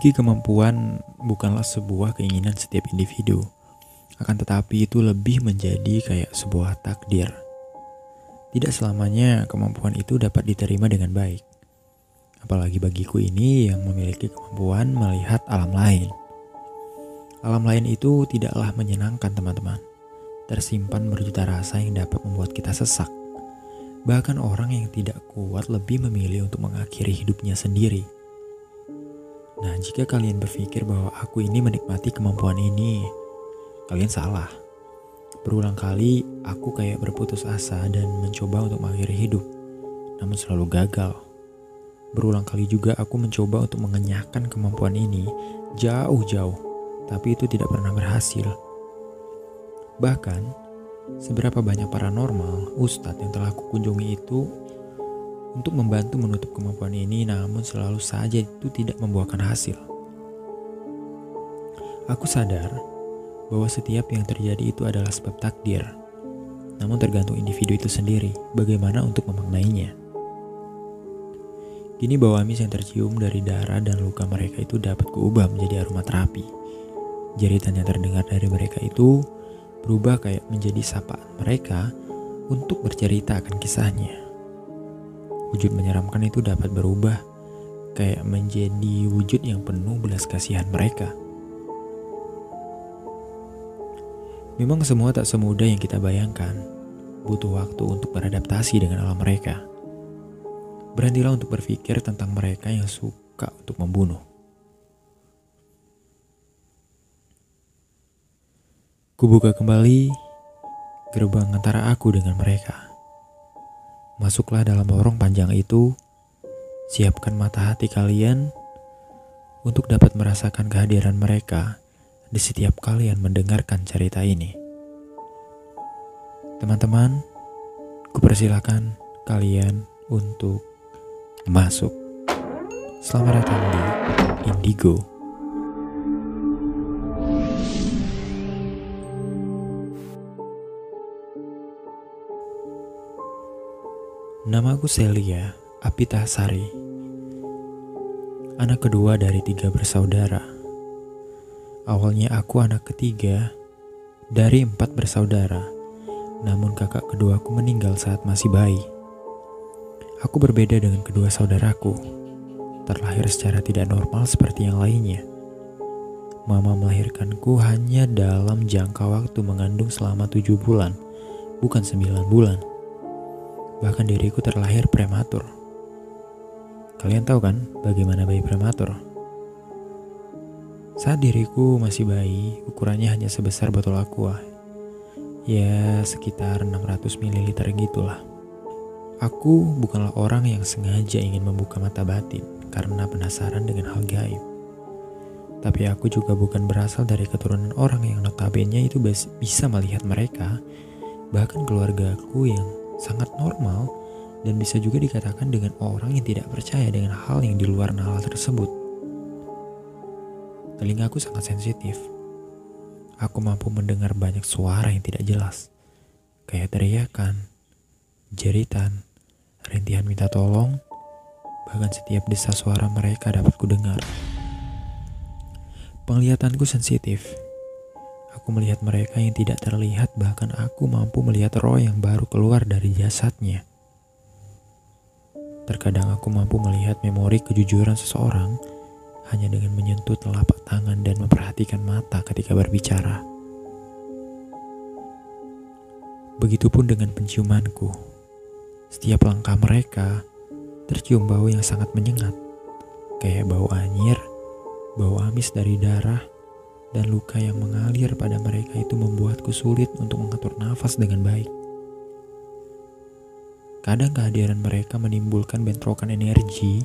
Memiliki kemampuan bukanlah sebuah keinginan setiap individu, akan tetapi itu lebih menjadi kayak sebuah takdir. Tidak selamanya kemampuan itu dapat diterima dengan baik. Apalagi bagiku ini yang memiliki kemampuan melihat alam lain. Alam lain itu tidaklah menyenangkan teman-teman. Tersimpan berjuta rasa yang dapat membuat kita sesak. Bahkan orang yang tidak kuat lebih memilih untuk mengakhiri hidupnya sendiri Nah, jika kalian berpikir bahwa aku ini menikmati kemampuan ini, kalian salah. Berulang kali aku kayak berputus asa dan mencoba untuk mengakhiri hidup, namun selalu gagal. Berulang kali juga aku mencoba untuk mengenyahkan kemampuan ini jauh-jauh, tapi itu tidak pernah berhasil. Bahkan, seberapa banyak paranormal, ustadz yang telah aku kunjungi itu untuk membantu menutup kemampuan ini, namun selalu saja itu tidak membuahkan hasil. Aku sadar bahwa setiap yang terjadi itu adalah sebab takdir, namun tergantung individu itu sendiri bagaimana untuk memaknainya. Kini bau amis yang tercium dari darah dan luka mereka itu dapat kuubah menjadi aroma terapi. Jeritan yang terdengar dari mereka itu berubah kayak menjadi sapaan mereka untuk bercerita akan kisahnya. Wujud menyeramkan itu dapat berubah, kayak menjadi wujud yang penuh belas kasihan mereka. Memang semua tak semudah yang kita bayangkan. Butuh waktu untuk beradaptasi dengan alam mereka. Berhentilah untuk berpikir tentang mereka yang suka untuk membunuh. Kubuka kembali gerbang antara aku dengan mereka. Masuklah dalam lorong panjang itu, siapkan mata hati kalian untuk dapat merasakan kehadiran mereka di setiap kalian mendengarkan cerita ini. Teman-teman, kupersilakan kalian untuk masuk. Selamat datang di Indigo. Namaku Celia Apitasari. Anak kedua dari tiga bersaudara. Awalnya aku anak ketiga dari empat bersaudara, namun kakak keduaku meninggal saat masih bayi. Aku berbeda dengan kedua saudaraku, terlahir secara tidak normal seperti yang lainnya. Mama melahirkanku hanya dalam jangka waktu mengandung selama tujuh bulan, bukan sembilan bulan. Bahkan diriku terlahir prematur. Kalian tahu kan bagaimana bayi prematur? Saat diriku masih bayi, ukurannya hanya sebesar botol aqua. Ya, sekitar 600 ml gitulah. Aku bukanlah orang yang sengaja ingin membuka mata batin karena penasaran dengan hal gaib. Tapi aku juga bukan berasal dari keturunan orang yang notabene itu bisa melihat mereka, bahkan keluargaku yang sangat normal dan bisa juga dikatakan dengan orang yang tidak percaya dengan hal yang di luar nalar tersebut. Telingaku sangat sensitif. Aku mampu mendengar banyak suara yang tidak jelas, kayak teriakan, jeritan, rintihan minta tolong, bahkan setiap desa suara mereka dapat kudengar. Penglihatanku sensitif, Aku melihat mereka yang tidak terlihat, bahkan aku mampu melihat roh yang baru keluar dari jasadnya. Terkadang aku mampu melihat memori kejujuran seseorang hanya dengan menyentuh telapak tangan dan memperhatikan mata ketika berbicara. Begitupun dengan penciumanku. Setiap langkah mereka tercium bau yang sangat menyengat, kayak bau anyir, bau amis dari darah, dan luka yang mengalir pada mereka itu membuatku sulit untuk mengatur nafas dengan baik. Kadang kehadiran mereka menimbulkan bentrokan energi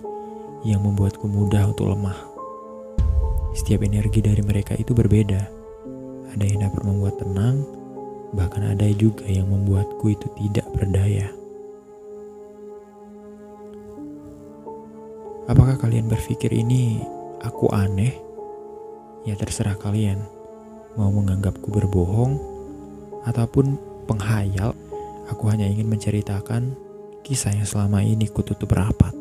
yang membuatku mudah untuk lemah. Setiap energi dari mereka itu berbeda. Ada yang dapat membuat tenang, bahkan ada juga yang membuatku itu tidak berdaya. Apakah kalian berpikir ini aku aneh? Ya terserah kalian mau menganggapku berbohong ataupun penghayal. Aku hanya ingin menceritakan kisah yang selama ini kututup rapat.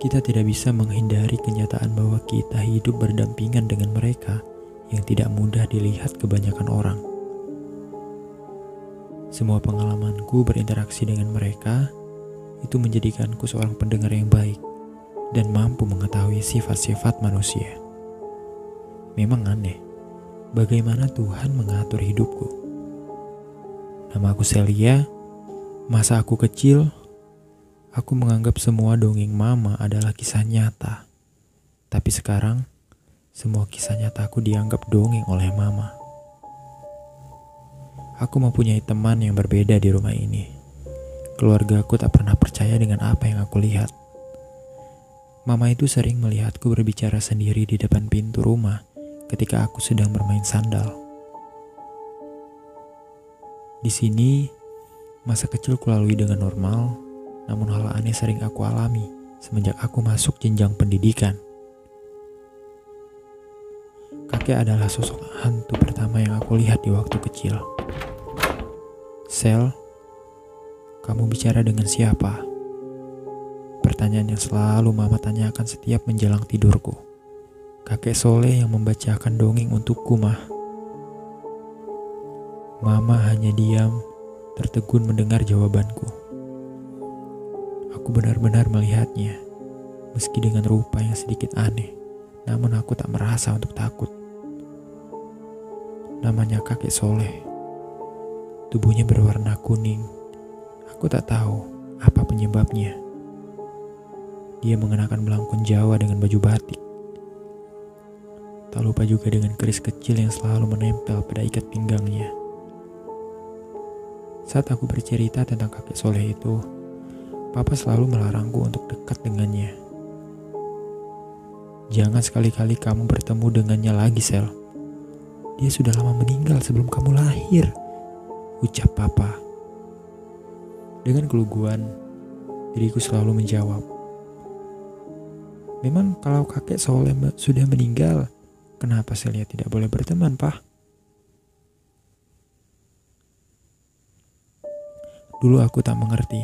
kita tidak bisa menghindari kenyataan bahwa kita hidup berdampingan dengan mereka yang tidak mudah dilihat kebanyakan orang. Semua pengalamanku berinteraksi dengan mereka itu menjadikanku seorang pendengar yang baik dan mampu mengetahui sifat-sifat manusia. Memang aneh, bagaimana Tuhan mengatur hidupku. Nama aku Celia, masa aku kecil Aku menganggap semua dongeng mama adalah kisah nyata. Tapi sekarang, semua kisah nyata aku dianggap dongeng oleh mama. Aku mempunyai teman yang berbeda di rumah ini. Keluarga aku tak pernah percaya dengan apa yang aku lihat. Mama itu sering melihatku berbicara sendiri di depan pintu rumah ketika aku sedang bermain sandal. Di sini, masa kecil kulalui dengan normal namun hal aneh sering aku alami semenjak aku masuk jenjang pendidikan. Kakek adalah sosok hantu pertama yang aku lihat di waktu kecil. Sel, kamu bicara dengan siapa? Pertanyaan yang selalu mama tanyakan setiap menjelang tidurku. Kakek Soleh yang membacakan dongeng untukku, mah. Mama hanya diam, tertegun mendengar jawabanku. Aku benar-benar melihatnya, meski dengan rupa yang sedikit aneh, namun aku tak merasa untuk takut. Namanya kakek Soleh. Tubuhnya berwarna kuning. Aku tak tahu apa penyebabnya. Dia mengenakan belangkon Jawa dengan baju batik. Tak lupa juga dengan keris kecil yang selalu menempel pada ikat pinggangnya. Saat aku bercerita tentang kakek Soleh itu, Papa selalu melarangku untuk dekat dengannya. Jangan sekali-kali kamu bertemu dengannya lagi, Sel. Dia sudah lama meninggal sebelum kamu lahir, ucap Papa. Dengan keluguan, diriku selalu menjawab. Memang kalau kakek Soleh sudah meninggal, kenapa Celia tidak boleh berteman, Pak? Dulu aku tak mengerti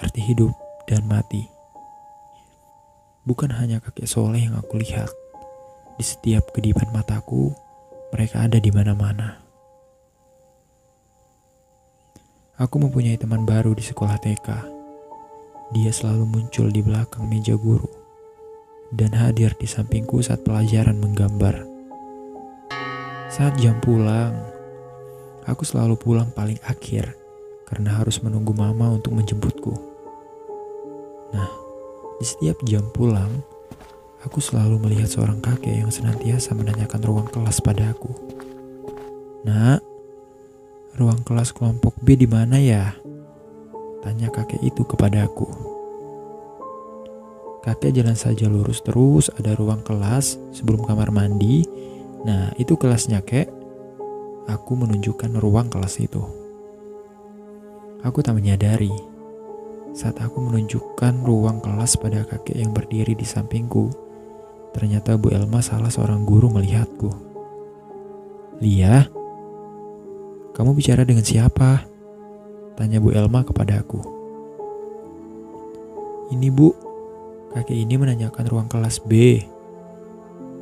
arti hidup dan mati. Bukan hanya kakek soleh yang aku lihat, di setiap kedipan mataku, mereka ada di mana-mana. Aku mempunyai teman baru di sekolah TK. Dia selalu muncul di belakang meja guru dan hadir di sampingku saat pelajaran menggambar. Saat jam pulang, aku selalu pulang paling akhir karena harus menunggu mama untuk menjemputku. Nah, di setiap jam pulang, aku selalu melihat seorang kakek yang senantiasa menanyakan ruang kelas padaku. Nak, ruang kelas kelompok B di mana ya? Tanya kakek itu kepadaku. Kakek jalan saja lurus terus, ada ruang kelas sebelum kamar mandi. Nah, itu kelasnya, kek. Aku menunjukkan ruang kelas itu. Aku tak menyadari saat aku menunjukkan ruang kelas pada kakek yang berdiri di sampingku. Ternyata Bu Elma salah seorang guru melihatku. Lia, kamu bicara dengan siapa? Tanya Bu Elma kepada aku. Ini bu, kakek ini menanyakan ruang kelas B.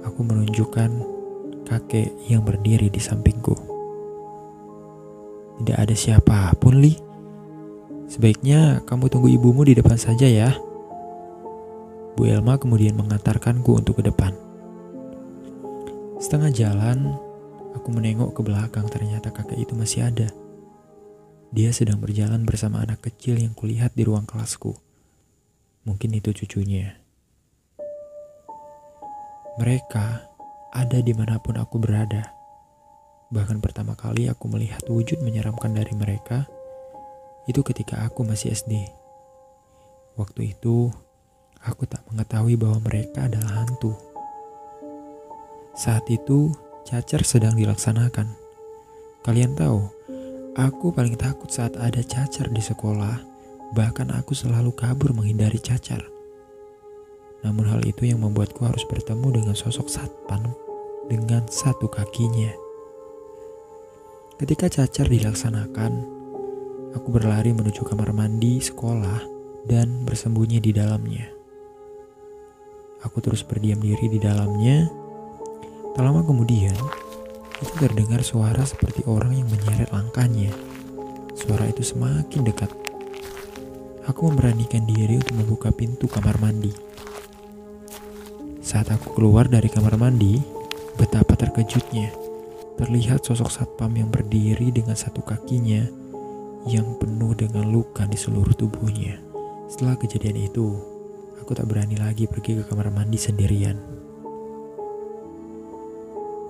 Aku menunjukkan kakek yang berdiri di sampingku. Tidak ada siapa pun, Li. Sebaiknya kamu tunggu ibumu di depan saja ya. Bu Elma kemudian mengantarkanku untuk ke depan. Setengah jalan, aku menengok ke belakang ternyata kakek itu masih ada. Dia sedang berjalan bersama anak kecil yang kulihat di ruang kelasku. Mungkin itu cucunya. Mereka ada di mana pun aku berada. Bahkan pertama kali aku melihat wujud menyeramkan dari mereka itu ketika aku masih SD. Waktu itu, aku tak mengetahui bahwa mereka adalah hantu. Saat itu, cacar sedang dilaksanakan. Kalian tahu, aku paling takut saat ada cacar di sekolah, bahkan aku selalu kabur menghindari cacar. Namun hal itu yang membuatku harus bertemu dengan sosok satpam dengan satu kakinya. Ketika cacar dilaksanakan, Aku berlari menuju kamar mandi sekolah dan bersembunyi di dalamnya. Aku terus berdiam diri di dalamnya. Tak lama kemudian, itu terdengar suara seperti orang yang menyeret langkahnya. Suara itu semakin dekat. Aku memberanikan diri untuk membuka pintu kamar mandi. Saat aku keluar dari kamar mandi, betapa terkejutnya. Terlihat sosok satpam yang berdiri dengan satu kakinya yang penuh dengan luka di seluruh tubuhnya. Setelah kejadian itu, aku tak berani lagi pergi ke kamar mandi sendirian.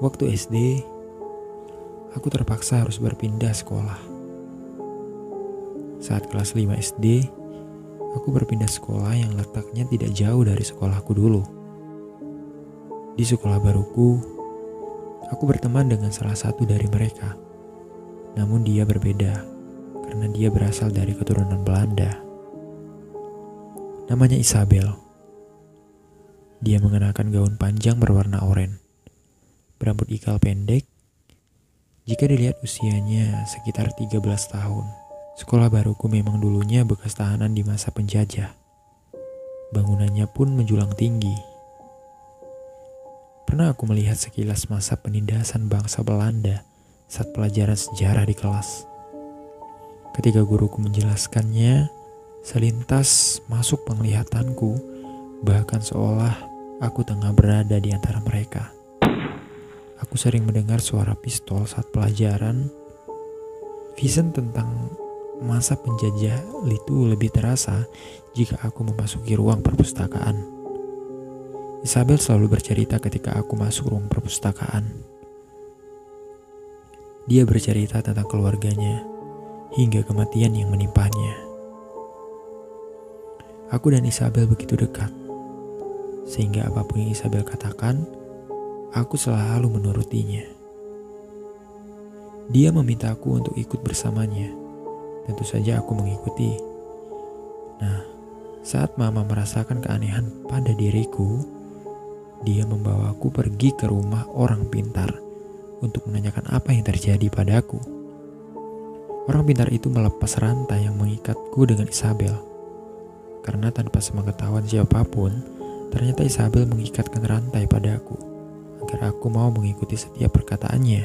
Waktu SD, aku terpaksa harus berpindah sekolah. Saat kelas 5 SD, aku berpindah sekolah yang letaknya tidak jauh dari sekolahku dulu. Di sekolah baruku, aku berteman dengan salah satu dari mereka. Namun dia berbeda karena dia berasal dari keturunan Belanda. Namanya Isabel. Dia mengenakan gaun panjang berwarna oranye, berambut ikal pendek. Jika dilihat usianya sekitar 13 tahun, sekolah baruku memang dulunya bekas tahanan di masa penjajah. Bangunannya pun menjulang tinggi. Pernah aku melihat sekilas masa penindasan bangsa Belanda saat pelajaran sejarah di kelas. Ketika guruku menjelaskannya, Selintas masuk penglihatanku, bahkan seolah aku tengah berada di antara mereka. Aku sering mendengar suara pistol saat pelajaran. Vision tentang masa penjajah itu lebih terasa jika aku memasuki ruang perpustakaan. Isabel selalu bercerita ketika aku masuk ruang perpustakaan. Dia bercerita tentang keluarganya hingga kematian yang menimpanya. Aku dan Isabel begitu dekat, sehingga apa pun yang Isabel katakan, aku selalu menurutinya. Dia meminta aku untuk ikut bersamanya. Tentu saja aku mengikuti. Nah, saat mama merasakan keanehan pada diriku, dia membawaku pergi ke rumah orang pintar untuk menanyakan apa yang terjadi padaku. Orang pintar itu melepas rantai yang mengikatku dengan Isabel karena tanpa sepengetahuan siapa pun, ternyata Isabel mengikatkan rantai padaku agar aku mau mengikuti setiap perkataannya.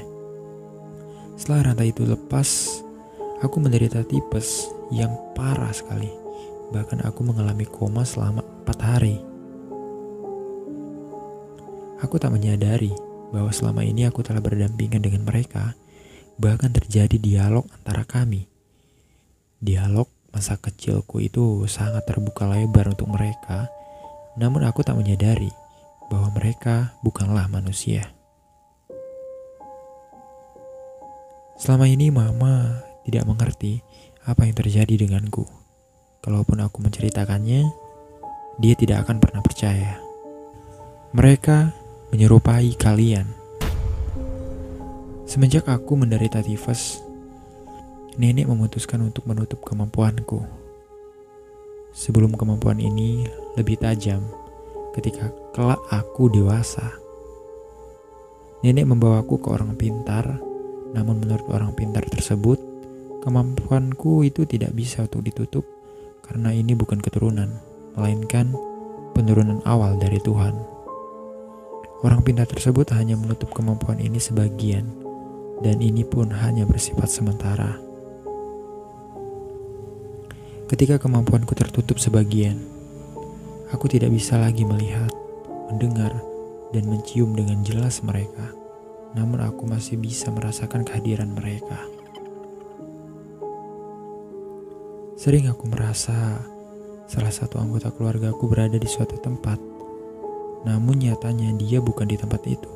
Setelah rantai itu lepas, aku menderita tipes yang parah sekali. Bahkan aku mengalami koma selama empat hari. Aku tak menyadari bahwa selama ini aku telah berdampingan dengan mereka, bahkan terjadi dialog antara kami. Dialog Masa kecilku itu sangat terbuka lebar untuk mereka, namun aku tak menyadari bahwa mereka bukanlah manusia. Selama ini mama tidak mengerti apa yang terjadi denganku. Kalaupun aku menceritakannya, dia tidak akan pernah percaya. Mereka menyerupai kalian. Semenjak aku menderita tifus, nenek memutuskan untuk menutup kemampuanku. Sebelum kemampuan ini lebih tajam ketika kelak aku dewasa. Nenek membawaku ke orang pintar, namun menurut orang pintar tersebut, kemampuanku itu tidak bisa untuk ditutup karena ini bukan keturunan, melainkan penurunan awal dari Tuhan. Orang pintar tersebut hanya menutup kemampuan ini sebagian, dan ini pun hanya bersifat sementara. Ketika kemampuanku tertutup sebagian, aku tidak bisa lagi melihat, mendengar, dan mencium dengan jelas mereka. Namun aku masih bisa merasakan kehadiran mereka. Sering aku merasa salah satu anggota keluargaku berada di suatu tempat, namun nyatanya dia bukan di tempat itu.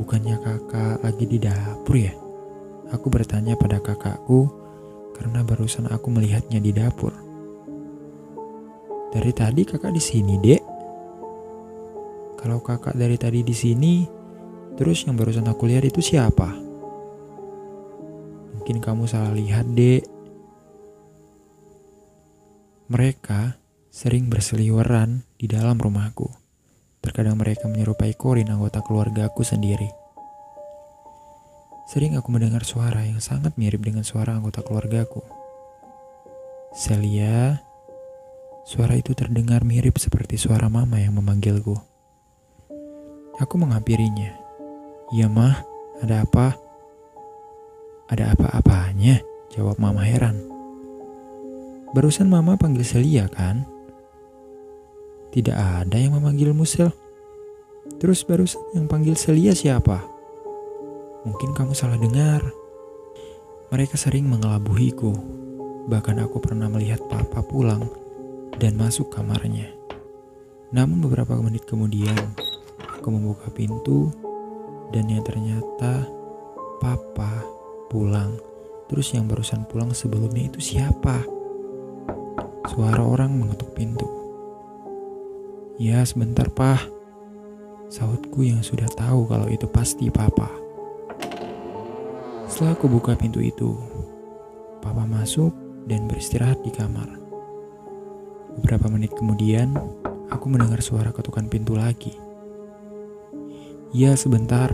Bukannya kakak lagi di dapur ya? Aku bertanya pada kakakku karena barusan aku melihatnya di dapur. Dari tadi kakak di sini, Dek. Kalau kakak dari tadi di sini, terus yang barusan aku lihat itu siapa? Mungkin kamu salah lihat, Dek. Mereka sering berseliweran di dalam rumahku. Terkadang mereka menyerupai Korin anggota keluarga aku sendiri. Sering aku mendengar suara yang sangat mirip dengan suara anggota keluargaku. Celia, Suara itu terdengar mirip seperti suara mama yang memanggilku. Aku menghampirinya. Iya mah, ada apa? Ada apa-apanya? Jawab mama heran. Barusan mama panggil Celia kan? Tidak ada yang memanggil Musel. Terus barusan yang panggil Celia siapa? Mungkin kamu salah dengar. Mereka sering mengelabuhiku. Bahkan aku pernah melihat papa pulang dan masuk kamarnya. Namun beberapa menit kemudian, aku membuka pintu dan yang ternyata papa pulang. Terus yang barusan pulang sebelumnya itu siapa? Suara orang mengetuk pintu. Ya sebentar pah. Sautku yang sudah tahu kalau itu pasti papa. Setelah aku buka pintu itu, papa masuk dan beristirahat di kamar. Beberapa menit kemudian, aku mendengar suara ketukan pintu lagi. Ya, sebentar.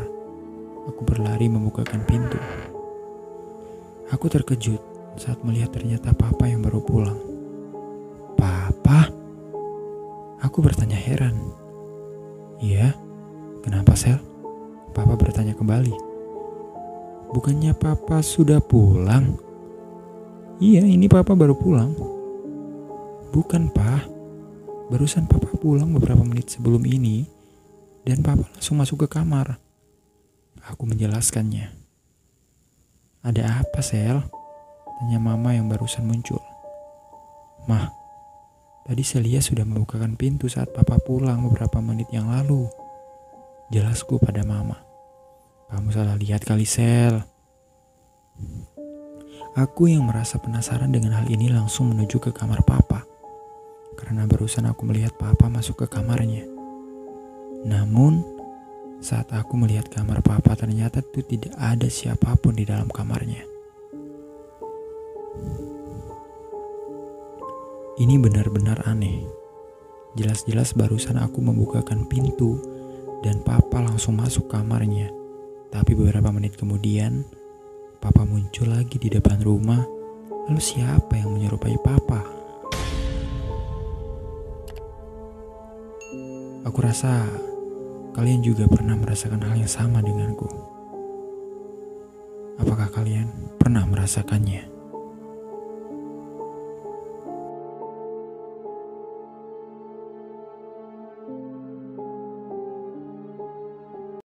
Aku berlari membukakan pintu. Aku terkejut saat melihat ternyata papa yang baru pulang. Papa? Aku bertanya heran. Iya, kenapa Sel? Papa bertanya kembali. Bukannya papa sudah pulang? Iya, ini papa baru pulang. Bukan, Pak. Barusan Papa pulang beberapa menit sebelum ini dan Papa langsung masuk ke kamar. Aku menjelaskannya. Ada apa, Sel? Tanya Mama yang barusan muncul. Mah, tadi Celia sudah membukakan pintu saat Papa pulang beberapa menit yang lalu. Jelasku pada Mama. Kamu salah lihat kali, Sel. Aku yang merasa penasaran dengan hal ini langsung menuju ke kamar Papa karena barusan aku melihat papa masuk ke kamarnya. Namun, saat aku melihat kamar papa ternyata itu tidak ada siapa pun di dalam kamarnya. Ini benar-benar aneh. Jelas-jelas barusan aku membukakan pintu dan papa langsung masuk kamarnya. Tapi beberapa menit kemudian, papa muncul lagi di depan rumah. Lalu siapa yang menyerupai papa? Aku rasa kalian juga pernah merasakan hal yang sama denganku. Apakah kalian pernah merasakannya?